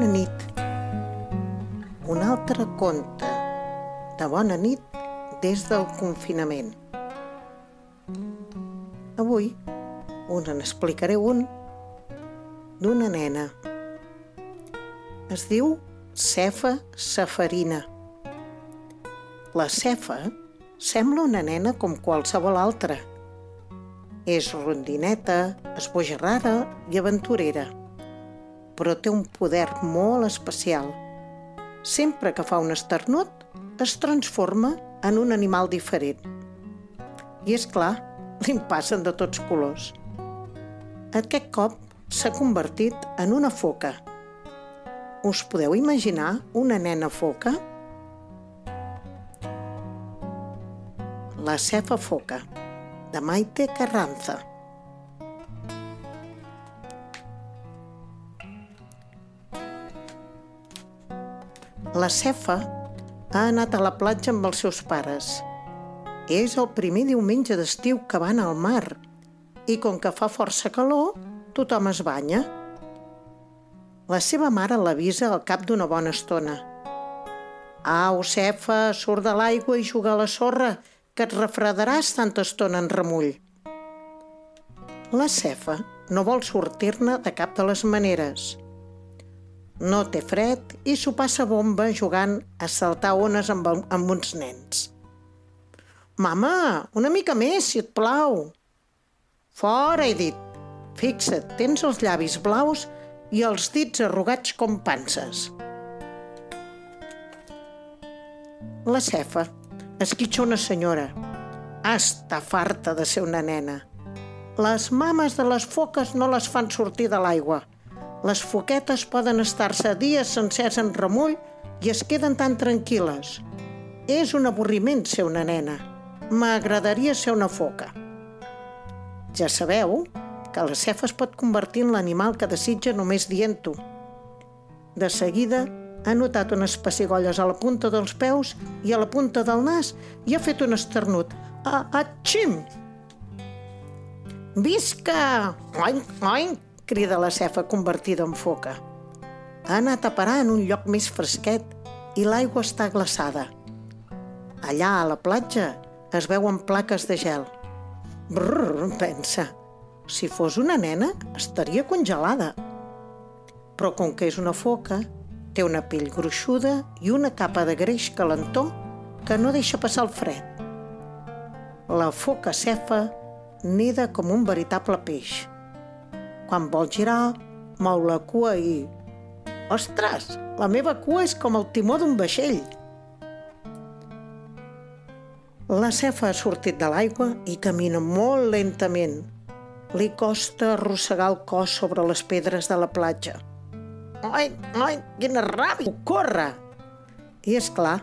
Bona nit. Un altre conte de bona nit des del confinament. Avui us en explicaré un d'una nena. Es diu Cefa Safarina. La Cefa sembla una nena com qualsevol altra. És rondineta, esbojarrada i aventurera però té un poder molt especial. Sempre que fa un esternut, es transforma en un animal diferent. I és clar, li passen de tots colors. Aquest cop s'ha convertit en una foca. Us podeu imaginar una nena foca? La cefa foca, de Maite Carranza. La Cefa ha anat a la platja amb els seus pares. És el primer diumenge d'estiu que van al mar i com que fa força calor, tothom es banya. La seva mare l'avisa al cap d'una bona estona. Au, Cefa, surt de l'aigua i juga a la sorra, que et refredaràs tanta estona en remull. La Cefa no vol sortir-ne de cap de les maneres – no té fred i s'ho passa bomba jugant a saltar ones amb, amb uns nens. Mama, una mica més, si et plau. Fora, he dit. Fixa't, tens els llavis blaus i els dits arrugats com panses. La cefa esquitxa una senyora. Està farta de ser una nena. Les mames de les foques no les fan sortir de l'aigua – les foquetes poden estar-se dies sencers en remull i es queden tan tranquil·les. És un avorriment ser una nena. M'agradaria ser una foca. Ja sabeu que la cefa es pot convertir en l'animal que desitja només dient-ho. De seguida ha notat unes pessigolles a la punta dels peus i a la punta del nas i ha fet un esternut. A, a xim! Visca! Oink, oink! Crida la cefa convertida en foca. Ha anat a parar en un lloc més fresquet i l'aigua està glaçada. Allà, a la platja, es veuen plaques de gel. Brrr, pensa, si fos una nena, estaria congelada. Però com que és una foca, té una pell gruixuda i una capa de greix calentó que no deixa passar el fred. La foca cefa nida com un veritable peix. Quan vol girar, mou la cua i... Ostres, la meva cua és com el timó d'un vaixell. La cefa ha sortit de l'aigua i camina molt lentament. Li costa arrossegar el cos sobre les pedres de la platja. Ai, ai, quina ràbia! Corre! I és clar,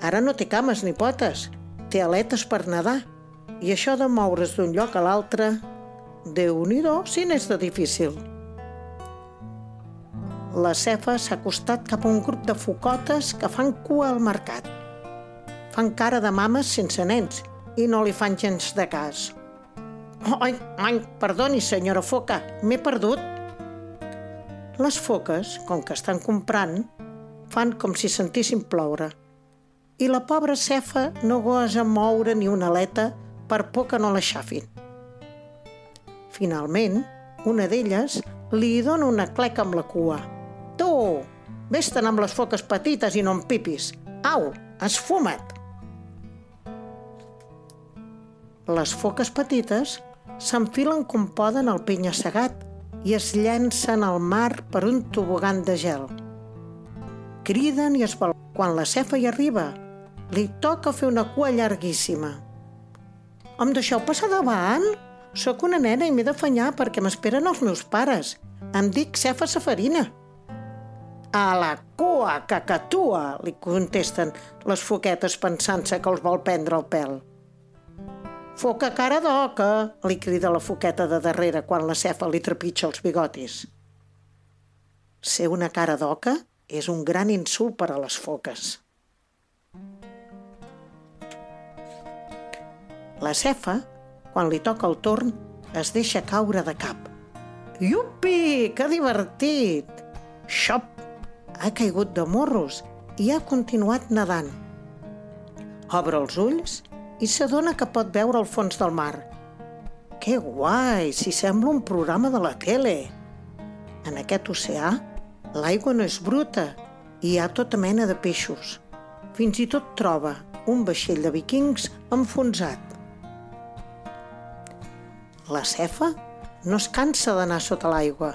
ara no té cames ni potes, té aletes per nedar. I això de moure's d'un lloc a l'altre déu nhi si n'és de difícil. La cefa s'ha acostat cap a un grup de focotes que fan cua al mercat. Fan cara de mames sense nens i no li fan gens de cas. Ai, ai, perdoni, senyora foca, m'he perdut. Les foques, com que estan comprant, fan com si sentissin ploure. I la pobra cefa no gosa moure ni una aleta per por que no l'aixafin. Finalment, una d'elles li dona una cleca amb la cua. Tu, vés-te'n amb les foques petites i no em pipis. Au, esfuma't! Les foques petites s'enfilen com poden al penya-segat i es llencen al mar per un tobogan de gel. Criden i es vol... Quan la cefa hi arriba, li toca fer una cua llarguíssima. Em deixeu passar davant? Soc una nena i m'he d'afanyar perquè m'esperen els meus pares. Em dic Cefa Safarina. A la cua, cacatua, li contesten les foquetes pensant-se que els vol prendre el pèl. Foca cara d'oca, li crida la foqueta de darrere quan la cefa li trepitja els bigotis. Ser una cara d'oca és un gran insult per a les foques. La cefa quan li toca el torn, es deixa caure de cap. Iupi, que divertit! Xop, ha caigut de morros i ha continuat nedant. Obre els ulls i s'adona que pot veure el fons del mar. Que guai, si sembla un programa de la tele! En aquest oceà, l'aigua no és bruta i hi ha tota mena de peixos. Fins i tot troba un vaixell de vikings enfonsat. La cefa no es cansa d'anar sota l'aigua.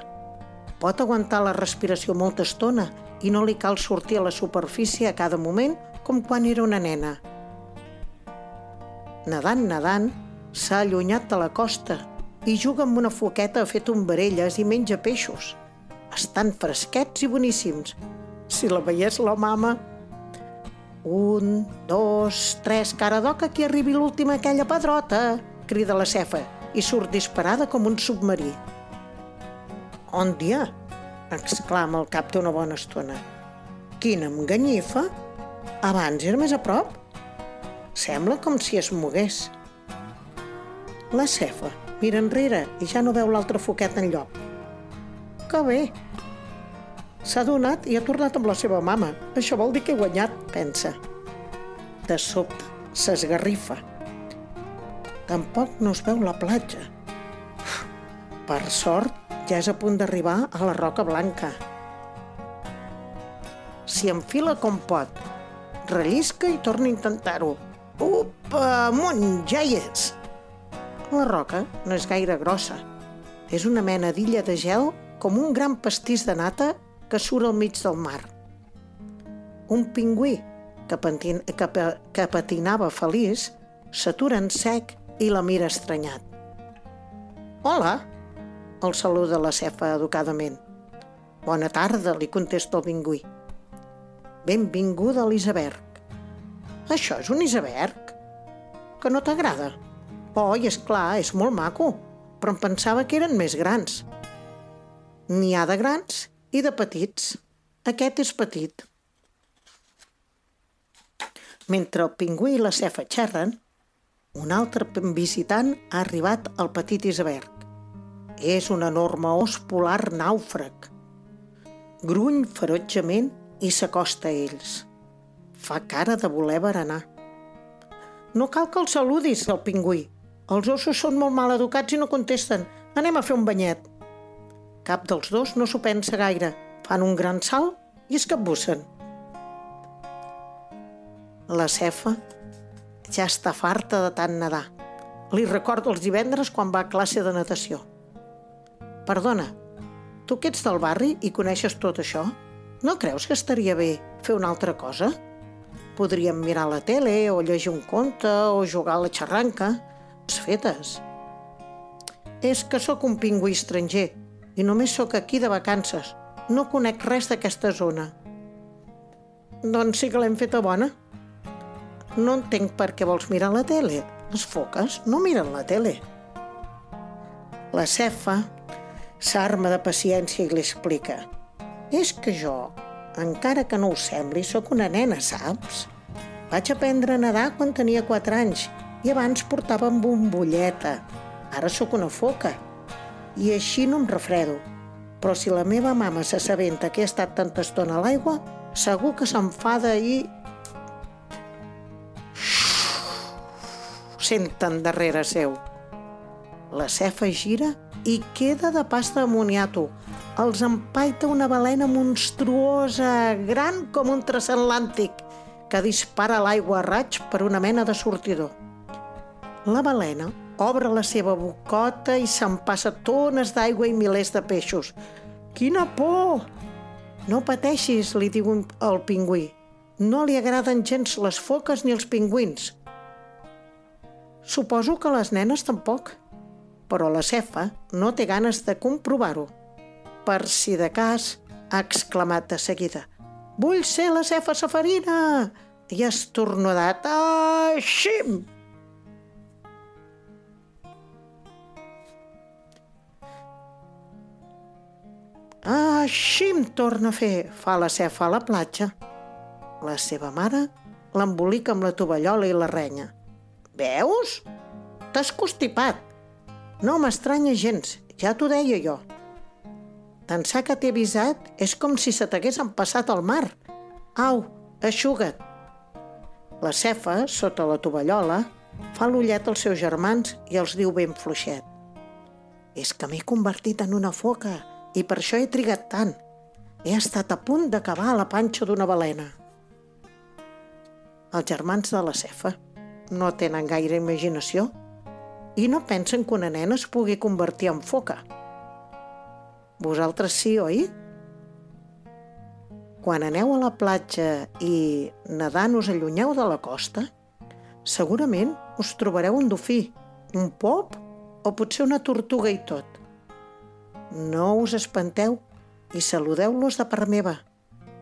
Pot aguantar la respiració molta estona i no li cal sortir a la superfície a cada moment com quan era una nena. Nedant, nedant, s'ha allunyat de la costa i juga amb una foqueta fet tombarelles i menja peixos. Estan fresquets i boníssims. Si la veiés la mama... Un, dos, tres, cara d'oca, que arribi l'última aquella pedrota, crida la cefa i surt disparada com un submarí. On dia? exclama al cap d'una bona estona. Quina enganyifa! Abans era més a prop. Sembla com si es mogués. La cefa mira enrere i ja no veu l'altre foquet en lloc. Que bé! S'ha donat i ha tornat amb la seva mama. Això vol dir que he guanyat, pensa. De sobte, s'esgarrifa. Tampoc no es veu la platja. Per sort, ja és a punt d'arribar a la Roca Blanca. S'hi enfila com pot, rellisca i torna a intentar-ho. Upa, amunt, ja hi és! La roca no és gaire grossa. És una mena d'illa de gel com un gran pastís de nata que surt al mig del mar. Un pingüí que, patin, que, que patinava feliç s'atura en sec i la mira estranyat. Hola, el saluda la cefa educadament. Bona tarda, li contesta el pingüí. Benvinguda a l'iceberg. Això és un iceberg? Que no t'agrada? Oh, i és clar, és molt maco, però em pensava que eren més grans. N'hi ha de grans i de petits. Aquest és petit. Mentre el pingüí i la cefa xerren, un altre visitant ha arribat al petit iceberg. És un enorme os polar nàufrag. Gruny ferotgement i s'acosta a ells. Fa cara de voler berenar. No cal que el saludis, el pingüí. Els ossos són molt mal educats i no contesten. Anem a fer un banyet. Cap dels dos no s'ho pensa gaire. Fan un gran salt i es capbussen. La cefa ja està farta de tant nedar. Li recordo els divendres quan va a classe de natació. Perdona, tu que ets del barri i coneixes tot això, no creus que estaria bé fer una altra cosa? Podríem mirar la tele o llegir un conte o jugar a la xarranca. Les fetes. És que sóc un pingüí estranger i només sóc aquí de vacances. No conec res d'aquesta zona. Doncs sí que l'hem feta bona. No entenc per què vols mirar la tele. Les foques no miren la tele. La cefa s'arma de paciència i li explica. És que jo, encara que no ho sembli, sóc una nena, saps? Vaig aprendre a nedar quan tenia 4 anys i abans portava bombolleta. Ara sóc una foca i així no em refredo. Però si la meva mama s'assabenta que he estat tanta estona a l'aigua, segur que s'enfada i... Senten darrere seu. La cefa gira i queda de pasta de moniato. Els empaita una balena monstruosa, gran com un transatlàntic, que dispara l'aigua a raig per una mena de sortidor. La balena obre la seva bocota i s'empassa tones d'aigua i milers de peixos. Quina por! No pateixis, li diu el pingüí. No li agraden gens les foques ni els pingüins. Suposo que les nenes tampoc, però la cefa no té ganes de comprovar-ho. Per si de cas, ha exclamat de seguida. Vull ser la cefa safarina! I ha estornudat. Ah, xim! Així em torna a fer, fa la cefa a la platja. La seva mare l'embolica amb la tovallola i la renya. Veus? T'has constipat. No m'estranya gens, ja t'ho deia jo. D'ençà que t'he avisat és com si se t'hagués empassat al mar. Au, aixuga't. La cefa, sota la tovallola, fa l'ullet als seus germans i els diu ben fluixet. És que m'he convertit en una foca i per això he trigat tant. He estat a punt d'acabar a la panxa d'una balena. Els germans de la cefa no tenen gaire imaginació i no pensen que una nena es pugui convertir en foca. Vosaltres sí, oi? Quan aneu a la platja i nedant us allunyeu de la costa, segurament us trobareu un dofí, un pop o potser una tortuga i tot. No us espanteu i saludeu-los de part meva.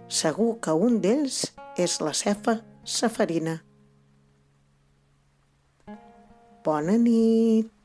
Segur que un d'ells és la cefa safarina. Bona nit.